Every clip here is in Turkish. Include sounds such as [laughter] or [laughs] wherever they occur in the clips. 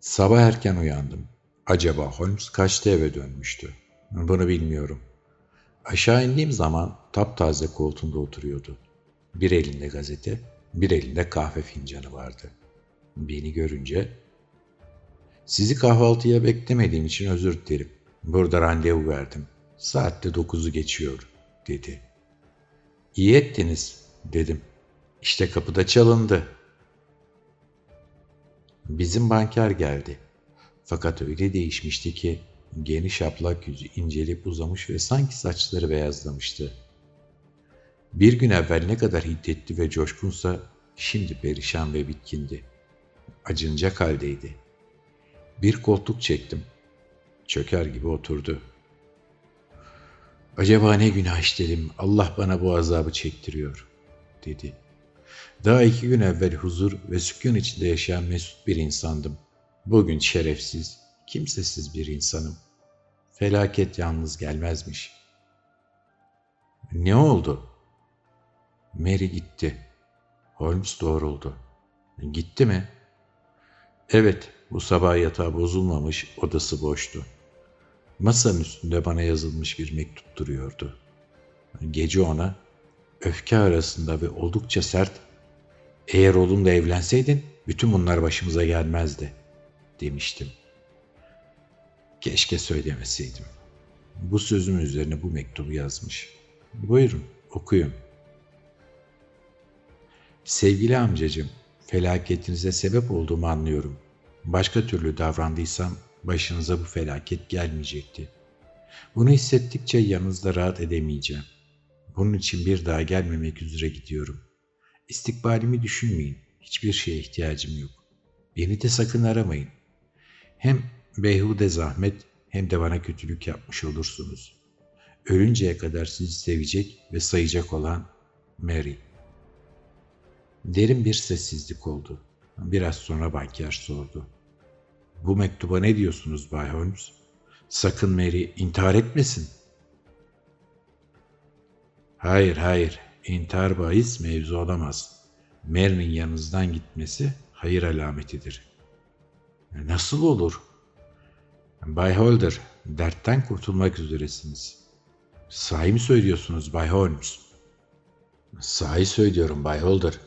Sabah erken uyandım. Acaba Holmes kaçta eve dönmüştü? Bunu bilmiyorum. Aşağı indiğim zaman taptaze koltuğunda oturuyordu. Bir elinde gazete, bir elinde kahve fincanı vardı. Beni görünce, ''Sizi kahvaltıya beklemediğim için özür dilerim. Burada randevu verdim. Saatte dokuzu geçiyor.'' dedi. ''İyi ettiniz.'' dedim. ''İşte kapıda çalındı.'' Bizim banker geldi. Fakat öyle değişmişti ki geniş aplak yüzü incelip uzamış ve sanki saçları beyazlamıştı. Bir gün evvel ne kadar hiddetli ve coşkunsa şimdi perişan ve bitkindi. Acınacak haldeydi. Bir koltuk çektim. Çöker gibi oturdu. Acaba ne günah işledim, Allah bana bu azabı çektiriyor, dedi. Daha iki gün evvel huzur ve sükun içinde yaşayan mesut bir insandım. Bugün şerefsiz, kimsesiz bir insanım. Felaket yalnız gelmezmiş. Ne oldu? Mary gitti. Holmes doğruldu. Gitti mi? Evet, bu sabah yatağı bozulmamış, odası boştu. Masanın üstünde bana yazılmış bir mektup duruyordu. Gece ona, öfke arasında ve oldukça sert, eğer oğlumla evlenseydin bütün bunlar başımıza gelmezdi, demiştim. Keşke söylemeseydim. Bu sözüm üzerine bu mektubu yazmış. Buyurun, okuyun. Sevgili amcacım, felaketinize sebep olduğumu anlıyorum. Başka türlü davrandıysam başınıza bu felaket gelmeyecekti. Bunu hissettikçe yanınızda rahat edemeyeceğim. Bunun için bir daha gelmemek üzere gidiyorum. İstikbalimi düşünmeyin. Hiçbir şeye ihtiyacım yok. Beni de sakın aramayın. Hem beyhude zahmet hem de bana kötülük yapmış olursunuz. Ölünceye kadar sizi sevecek ve sayacak olan Mary. Derin bir sessizlik oldu. Biraz sonra banker sordu. Bu mektuba ne diyorsunuz Bay Holmes? Sakın Mary intihar etmesin. Hayır, hayır. İntihar bahis mevzu olamaz. Mary'nin yanınızdan gitmesi hayır alametidir. Nasıl olur? Bay Holder, dertten kurtulmak üzeresiniz. Sahi mi söylüyorsunuz Bay Holmes? Sahi söylüyorum Bay Holder.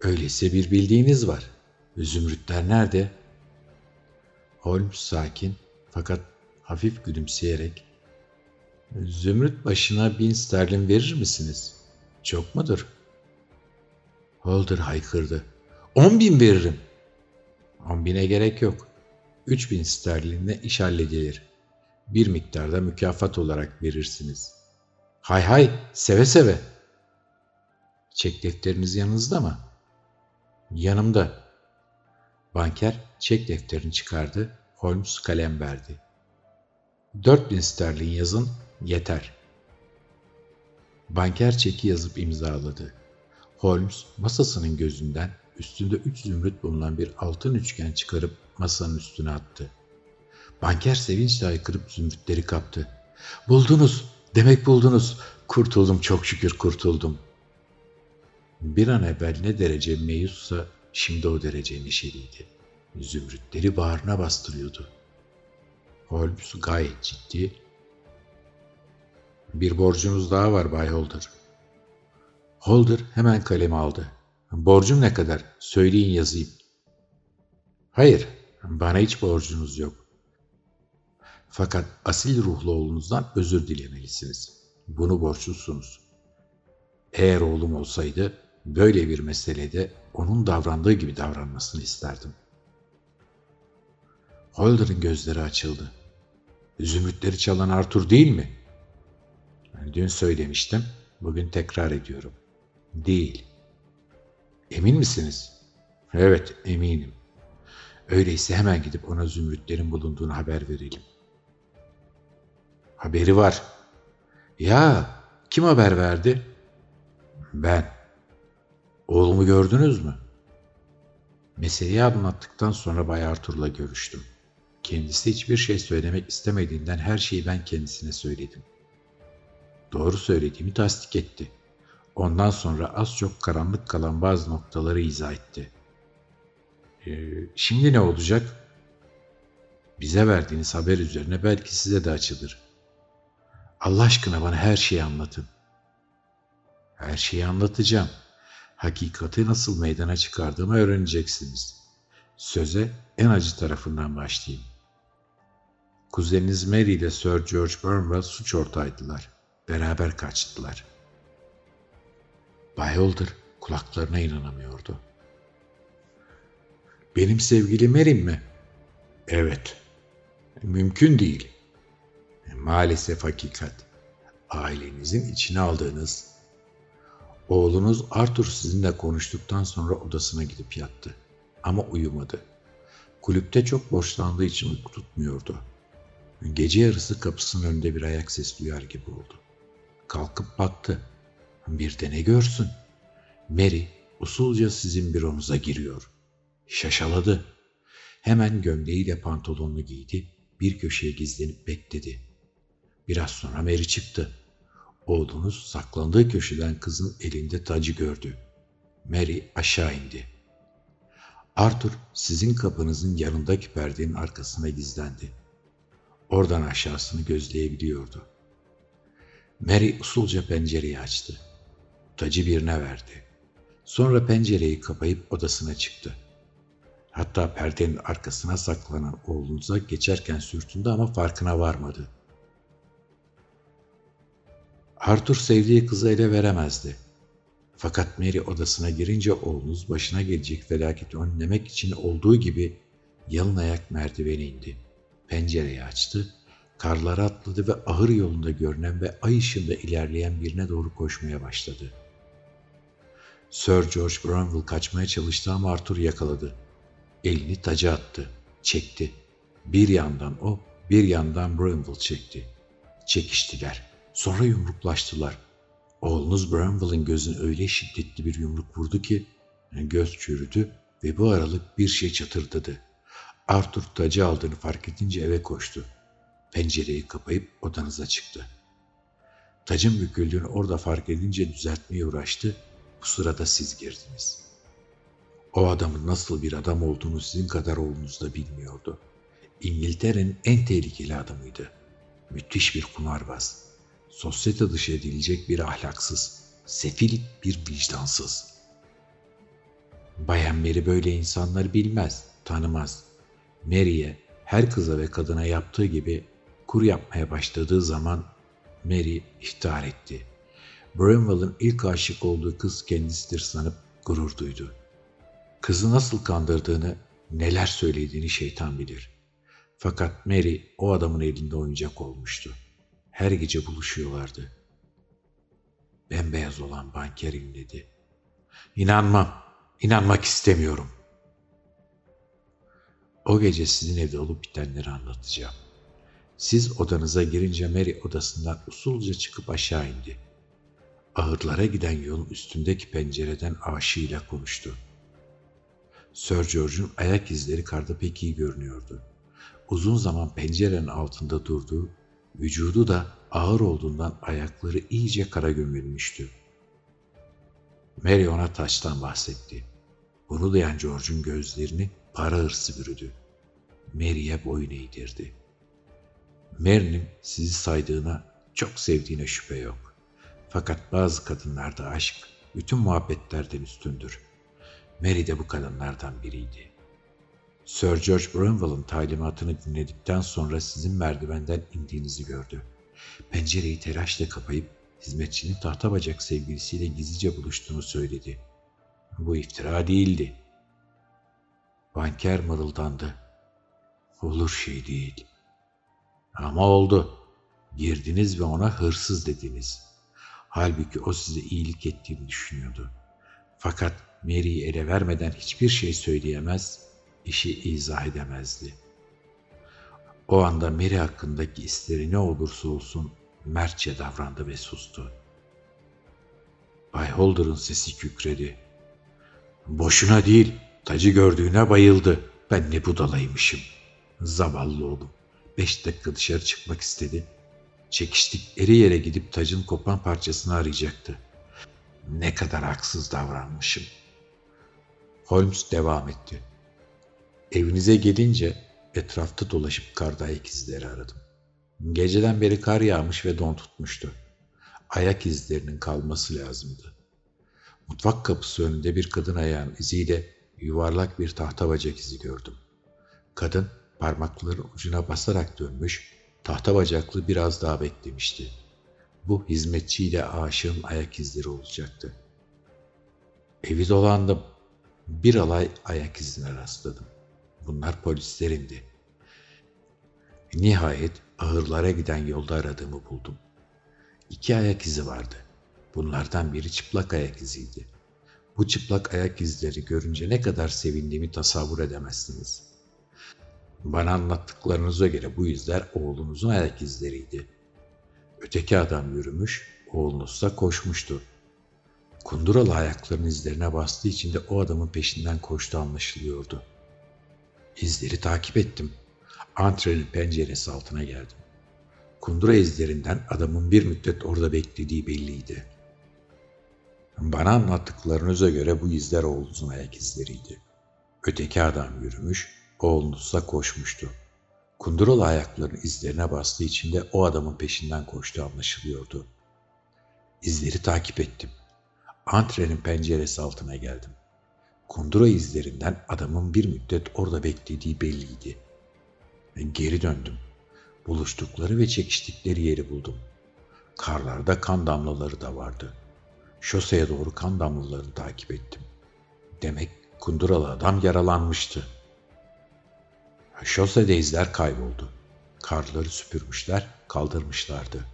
Öyleyse bir bildiğiniz var. Zümrütler nerede? Holmes sakin fakat hafif gülümseyerek Zümrüt başına bin sterlin verir misiniz? Çok mudur? Holder haykırdı. On bin veririm. On bine gerek yok. Üç bin sterlinle iş halledilir. Bir miktarda mükafat olarak verirsiniz. Hay hay, seve seve. Çek defteriniz yanınızda mı? Yanımda. Banker çek defterini çıkardı. Holmes kalem verdi. Dört bin sterlin yazın, yeter. Banker çeki yazıp imzaladı. Holmes masasının gözünden üstünde üç zümrüt bulunan bir altın üçgen çıkarıp masanın üstüne attı. Banker sevinçle haykırıp zümrütleri kaptı. Buldunuz, demek buldunuz. Kurtuldum, çok şükür kurtuldum. Bir an evvel ne derece meyussa şimdi o derece neşeliydi. Zümrütleri bağrına bastırıyordu. Holmes gayet ciddi. Bir borcunuz daha var Bay Holder. Holder hemen kalemi aldı. Borcum ne kadar? Söyleyin yazayım. Hayır, bana hiç borcunuz yok. Fakat asil ruhlu oğlunuzdan özür dilemelisiniz. Bunu borçlusunuz. Eğer oğlum olsaydı böyle bir meselede onun davrandığı gibi davranmasını isterdim. Holder'ın gözleri açıldı. Zümrütleri çalan Arthur değil mi? Dün söylemiştim, bugün tekrar ediyorum. Değil. Emin misiniz? Evet, eminim. Öyleyse hemen gidip ona zümrütlerin bulunduğunu haber verelim. Haberi var. Ya, kim haber verdi? Ben. Oğlumu gördünüz mü? Meseleyi anlattıktan sonra Bay Arthur'la görüştüm. Kendisi hiçbir şey söylemek istemediğinden her şeyi ben kendisine söyledim. Doğru söylediğimi tasdik etti. Ondan sonra az çok karanlık kalan bazı noktaları izah etti. Ee, şimdi ne olacak? Bize verdiğiniz haber üzerine belki size de açılır. Allah aşkına bana her şeyi anlatın. Her şeyi anlatacağım. Hakikati nasıl meydana çıkardığımı öğreneceksiniz. Söze en acı tarafından başlayayım. Kuzeniniz Mary ile Sir George Burnwell suç ortağıydılar. Beraber kaçtılar. Bay Holder kulaklarına inanamıyordu. Benim sevgili Mary'm mi? Evet. Mümkün değil. Maalesef hakikat. Ailenizin içine aldığınız Oğlunuz Arthur sizinle konuştuktan sonra odasına gidip yattı. Ama uyumadı. Kulüpte çok borçlandığı için uyku tutmuyordu. Gece yarısı kapısının önünde bir ayak sesi duyar gibi oldu. Kalkıp baktı. Bir de ne görsün? Mary usulca sizin büronuza giriyor. Şaşaladı. Hemen gömleğiyle pantolonunu giydi, bir köşeye gizlenip bekledi. Biraz sonra Mary çıktı. Oğlunuz saklandığı köşeden kızın elinde tacı gördü. Mary aşağı indi. Arthur sizin kapınızın yanındaki perdenin arkasına gizlendi. Oradan aşağısını gözleyebiliyordu. Mary usulca pencereyi açtı. Tacı birine verdi. Sonra pencereyi kapayıp odasına çıktı. Hatta perdenin arkasına saklanan oğlunuza geçerken sürtündü ama farkına varmadı. Arthur sevdiği kızı ele veremezdi. Fakat Mary odasına girince oğlunuz başına gelecek felaketi önlemek için olduğu gibi yalın ayak merdivene indi. Pencereyi açtı, karlara atladı ve ahır yolunda görünen ve ay ışığında ilerleyen birine doğru koşmaya başladı. Sir George Bronwell kaçmaya çalıştı ama Arthur yakaladı. Elini taca attı, çekti. Bir yandan o, bir yandan Bronwell çekti. Çekiştiler. Sonra yumruklaştılar. Oğlunuz Bramwell'ın gözüne öyle şiddetli bir yumruk vurdu ki göz çürüdü ve bu aralık bir şey çatırdadı. Arthur tacı aldığını fark edince eve koştu. Pencereyi kapayıp odanıza çıktı. Tacın büküldüğünü orada fark edince düzeltmeye uğraştı. Bu sırada siz girdiniz. O adamın nasıl bir adam olduğunu sizin kadar oğlunuz da bilmiyordu. İngiltere'nin en tehlikeli adamıydı. Müthiş bir kumarbaz sosyete dışı edilecek bir ahlaksız, sefil bir vicdansız. Bayan Mary böyle insanları bilmez, tanımaz. Mary'e her kıza ve kadına yaptığı gibi kur yapmaya başladığı zaman Mary ihtar etti. Bramwell'ın ilk aşık olduğu kız kendisidir sanıp gurur duydu. Kızı nasıl kandırdığını, neler söylediğini şeytan bilir. Fakat Mary o adamın elinde oyuncak olmuştu her gece buluşuyorlardı. Bembeyaz olan banker inledi. İnanmam, inanmak istemiyorum. O gece sizin evde olup bitenleri anlatacağım. Siz odanıza girince Mary odasından usulca çıkıp aşağı indi. Ağırlara giden yolun üstündeki pencereden aşığıyla konuştu. Sir George'un ayak izleri karda pek iyi görünüyordu. Uzun zaman pencerenin altında durduğu Vücudu da ağır olduğundan ayakları iyice kara gömülmüştü. Mary ona taştan bahsetti. Bunu duyan George'un gözlerini para hırsı bürüdü. Mary'e boyun eğdirdi. Mary'nin sizi saydığına, çok sevdiğine şüphe yok. Fakat bazı kadınlarda aşk bütün muhabbetlerden üstündür. Mary de bu kadınlardan biriydi. Sir George Bramwell'ın talimatını dinledikten sonra sizin merdivenden indiğinizi gördü. Pencereyi telaşla kapayıp hizmetçinin tahta bacak sevgilisiyle gizlice buluştuğunu söyledi. Bu iftira değildi. Banker mırıldandı. Olur şey değil. Ama oldu. Girdiniz ve ona hırsız dediniz. Halbuki o size iyilik ettiğini düşünüyordu. Fakat Mary'i ele vermeden hiçbir şey söyleyemez işi izah edemezdi. O anda Mary hakkındaki isteri ne olursa olsun mertçe davrandı ve sustu. Bay Holder'ın sesi kükredi. Boşuna değil, tacı gördüğüne bayıldı. Ben ne budalaymışım. Zavallı oğlum. Beş dakika dışarı çıkmak istedi. Çekiştikleri yere gidip tacın kopan parçasını arayacaktı. Ne kadar haksız davranmışım. Holmes devam etti. Evinize gelince etrafta dolaşıp karda ayak izleri aradım. Geceden beri kar yağmış ve don tutmuştu. Ayak izlerinin kalması lazımdı. Mutfak kapısı önünde bir kadın ayağın iziyle yuvarlak bir tahta bacak izi gördüm. Kadın parmakların ucuna basarak dönmüş, tahta bacaklı biraz daha beklemişti. Bu hizmetçiyle aşığın ayak izleri olacaktı. Evi dolandım. Bir alay ayak izine rastladım. Bunlar polislerindi. Nihayet ahırlara giden yolda aradığımı buldum. İki ayak izi vardı. Bunlardan biri çıplak ayak iziydi. Bu çıplak ayak izleri görünce ne kadar sevindiğimi tasavvur edemezsiniz. Bana anlattıklarınıza göre bu izler oğlunuzun ayak izleriydi. Öteki adam yürümüş, oğlunuzsa koşmuştu. Kunduralı ayaklarının izlerine bastığı için de o adamın peşinden koştu anlaşılıyordu. İzleri takip ettim. Antrenin penceresi altına geldim. Kundura izlerinden adamın bir müddet orada beklediği belliydi. Bana anlattıklarınıza göre bu izler oğlunuzun ayak izleriydi. Öteki adam yürümüş, oğlunuzsa koşmuştu. Kunduralı ayaklarının izlerine bastığı için de o adamın peşinden koştu anlaşılıyordu. İzleri takip ettim. Antrenin penceresi altına geldim. Kundura izlerinden adamın bir müddet orada beklediği belliydi. Geri döndüm. Buluştukları ve çekiştikleri yeri buldum. Karlarda kan damlaları da vardı. Şoseye doğru kan damlalarını takip ettim. Demek kunduralı adam yaralanmıştı. Şosede izler kayboldu. Karları süpürmüşler, kaldırmışlardı.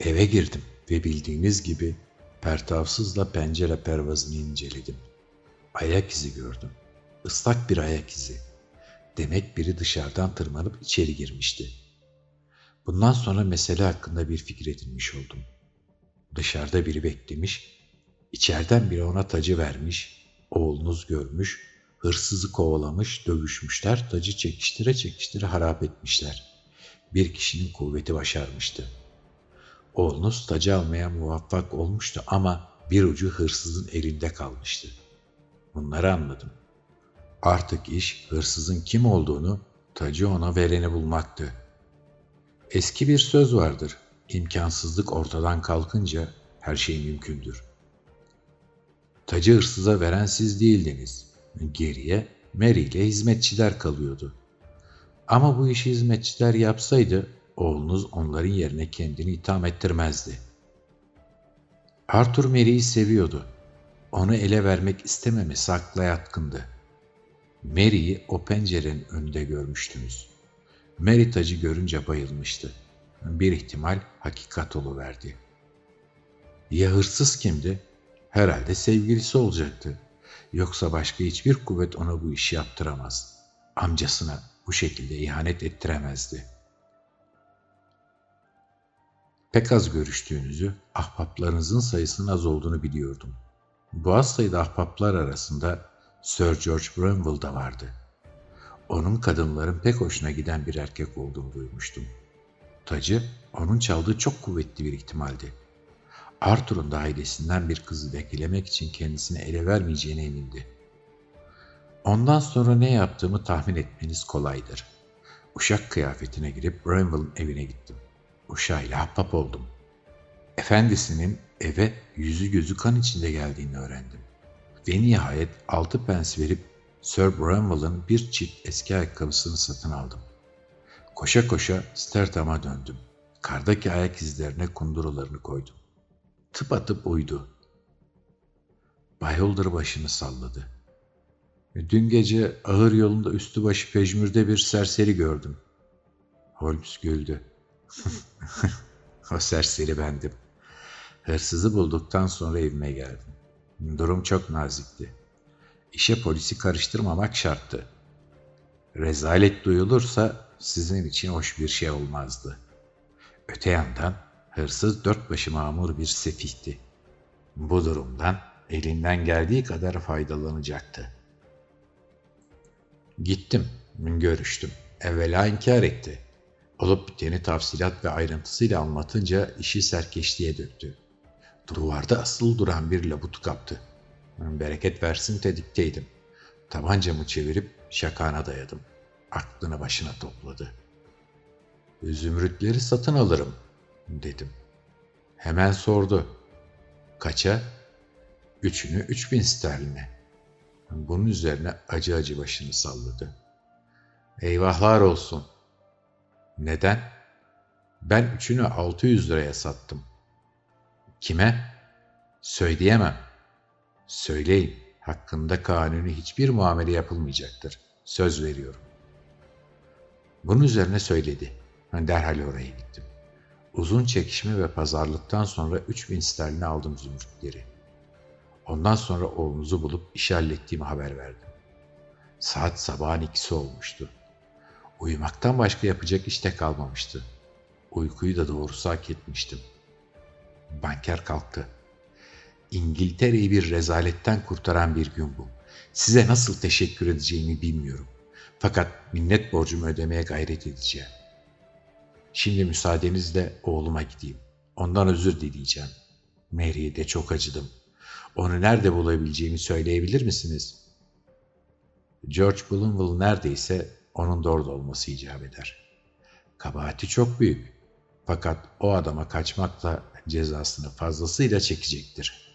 Eve girdim ve bildiğiniz gibi pertavsızla pencere pervazını inceledim. Ayak izi gördüm. Islak bir ayak izi. Demek biri dışarıdan tırmanıp içeri girmişti. Bundan sonra mesele hakkında bir fikir edinmiş oldum. Dışarıda biri beklemiş, içeriden biri ona tacı vermiş, oğlunuz görmüş, hırsızı kovalamış, dövüşmüşler, tacı çekiştire çekiştire harap etmişler. Bir kişinin kuvveti başarmıştı. Oğlunuz tacı almaya muvaffak olmuştu ama bir ucu hırsızın elinde kalmıştı. Bunları anladım. Artık iş hırsızın kim olduğunu, tacı ona vereni bulmaktı. Eski bir söz vardır. İmkansızlık ortadan kalkınca her şey mümkündür. Tacı hırsıza veren siz değildiniz. Geriye Mary ile hizmetçiler kalıyordu. Ama bu işi hizmetçiler yapsaydı oğlunuz onların yerine kendini itham ettirmezdi. Arthur Mary'i seviyordu. Onu ele vermek istememesi akla yatkındı. Mary'i o pencerenin önünde görmüştünüz. Mary tacı görünce bayılmıştı. Bir ihtimal hakikat verdi. Ya hırsız kimdi? Herhalde sevgilisi olacaktı. Yoksa başka hiçbir kuvvet ona bu işi yaptıramaz. Amcasına bu şekilde ihanet ettiremezdi. Pek az görüştüğünüzü, ahbaplarınızın sayısının az olduğunu biliyordum. Bu az sayıda ahbaplar arasında Sir George Bramwell da vardı. Onun kadınların pek hoşuna giden bir erkek olduğunu duymuştum. Tacı, onun çaldığı çok kuvvetli bir ihtimaldi. Arthur'un da ailesinden bir kızı vekillemek için kendisine ele vermeyeceğine emindi. Ondan sonra ne yaptığımı tahmin etmeniz kolaydır. Uşak kıyafetine girip Bramwell'ın evine gittim. Uşağıyla ahbap oldum. Efendisinin eve yüzü gözü kan içinde geldiğini öğrendim. Ve nihayet altı pens verip Sir Bramwell'ın bir çift eski ayakkabısını satın aldım. Koşa koşa Stertam'a döndüm. Kardaki ayak izlerine kundurularını koydum. Tıp atıp uydu. Bay Holder başını salladı. Dün gece ahır yolunda üstü başı pejmürde bir serseri gördüm. Holmes güldü. [laughs] o serseri bendim. Hırsızı bulduktan sonra evime geldim. Durum çok nazikti. İşe polisi karıştırmamak şarttı. Rezalet duyulursa sizin için hoş bir şey olmazdı. Öte yandan hırsız dört başı mamur bir sefihti. Bu durumdan elinden geldiği kadar faydalanacaktı. Gittim, görüştüm. Evvela inkar etti. Olup biteni tafsilat ve ayrıntısıyla anlatınca işi serkeşliğe döktü. Duvarda asıl duran bir labutu kaptı. Bereket versin tedikteydim. Tabancamı çevirip şakana dayadım. Aklını başına topladı. Zümrütleri satın alırım dedim. Hemen sordu. Kaça? Üçünü üç bin sterline. Bunun üzerine acı acı başını salladı. Eyvahlar olsun. Neden? Ben üçünü 600 liraya sattım. Kime? Söyleyemem. Söyleyin, hakkında kanuni hiçbir muamele yapılmayacaktır. Söz veriyorum. Bunun üzerine söyledi. Ben derhal oraya gittim. Uzun çekişme ve pazarlıktan sonra 3000 sterline aldım zümrütleri. Ondan sonra oğlunuzu bulup işi hallettiğimi haber verdim. Saat sabahın ikisi olmuştu. Uyumaktan başka yapacak işte kalmamıştı. Uykuyu da doğrusu hak etmiştim. Banker kalktı. İngiltere'yi bir rezaletten kurtaran bir gün bu. Size nasıl teşekkür edeceğimi bilmiyorum. Fakat minnet borcumu ödemeye gayret edeceğim. Şimdi müsaadenizle oğluma gideyim. Ondan özür dileyeceğim. Mary'e de çok acıdım. Onu nerede bulabileceğimi söyleyebilir misiniz? George Bloomwell neredeyse onun da orada olması icap eder. Kabahati çok büyük. Fakat o adama kaçmakla cezasını fazlasıyla çekecektir.''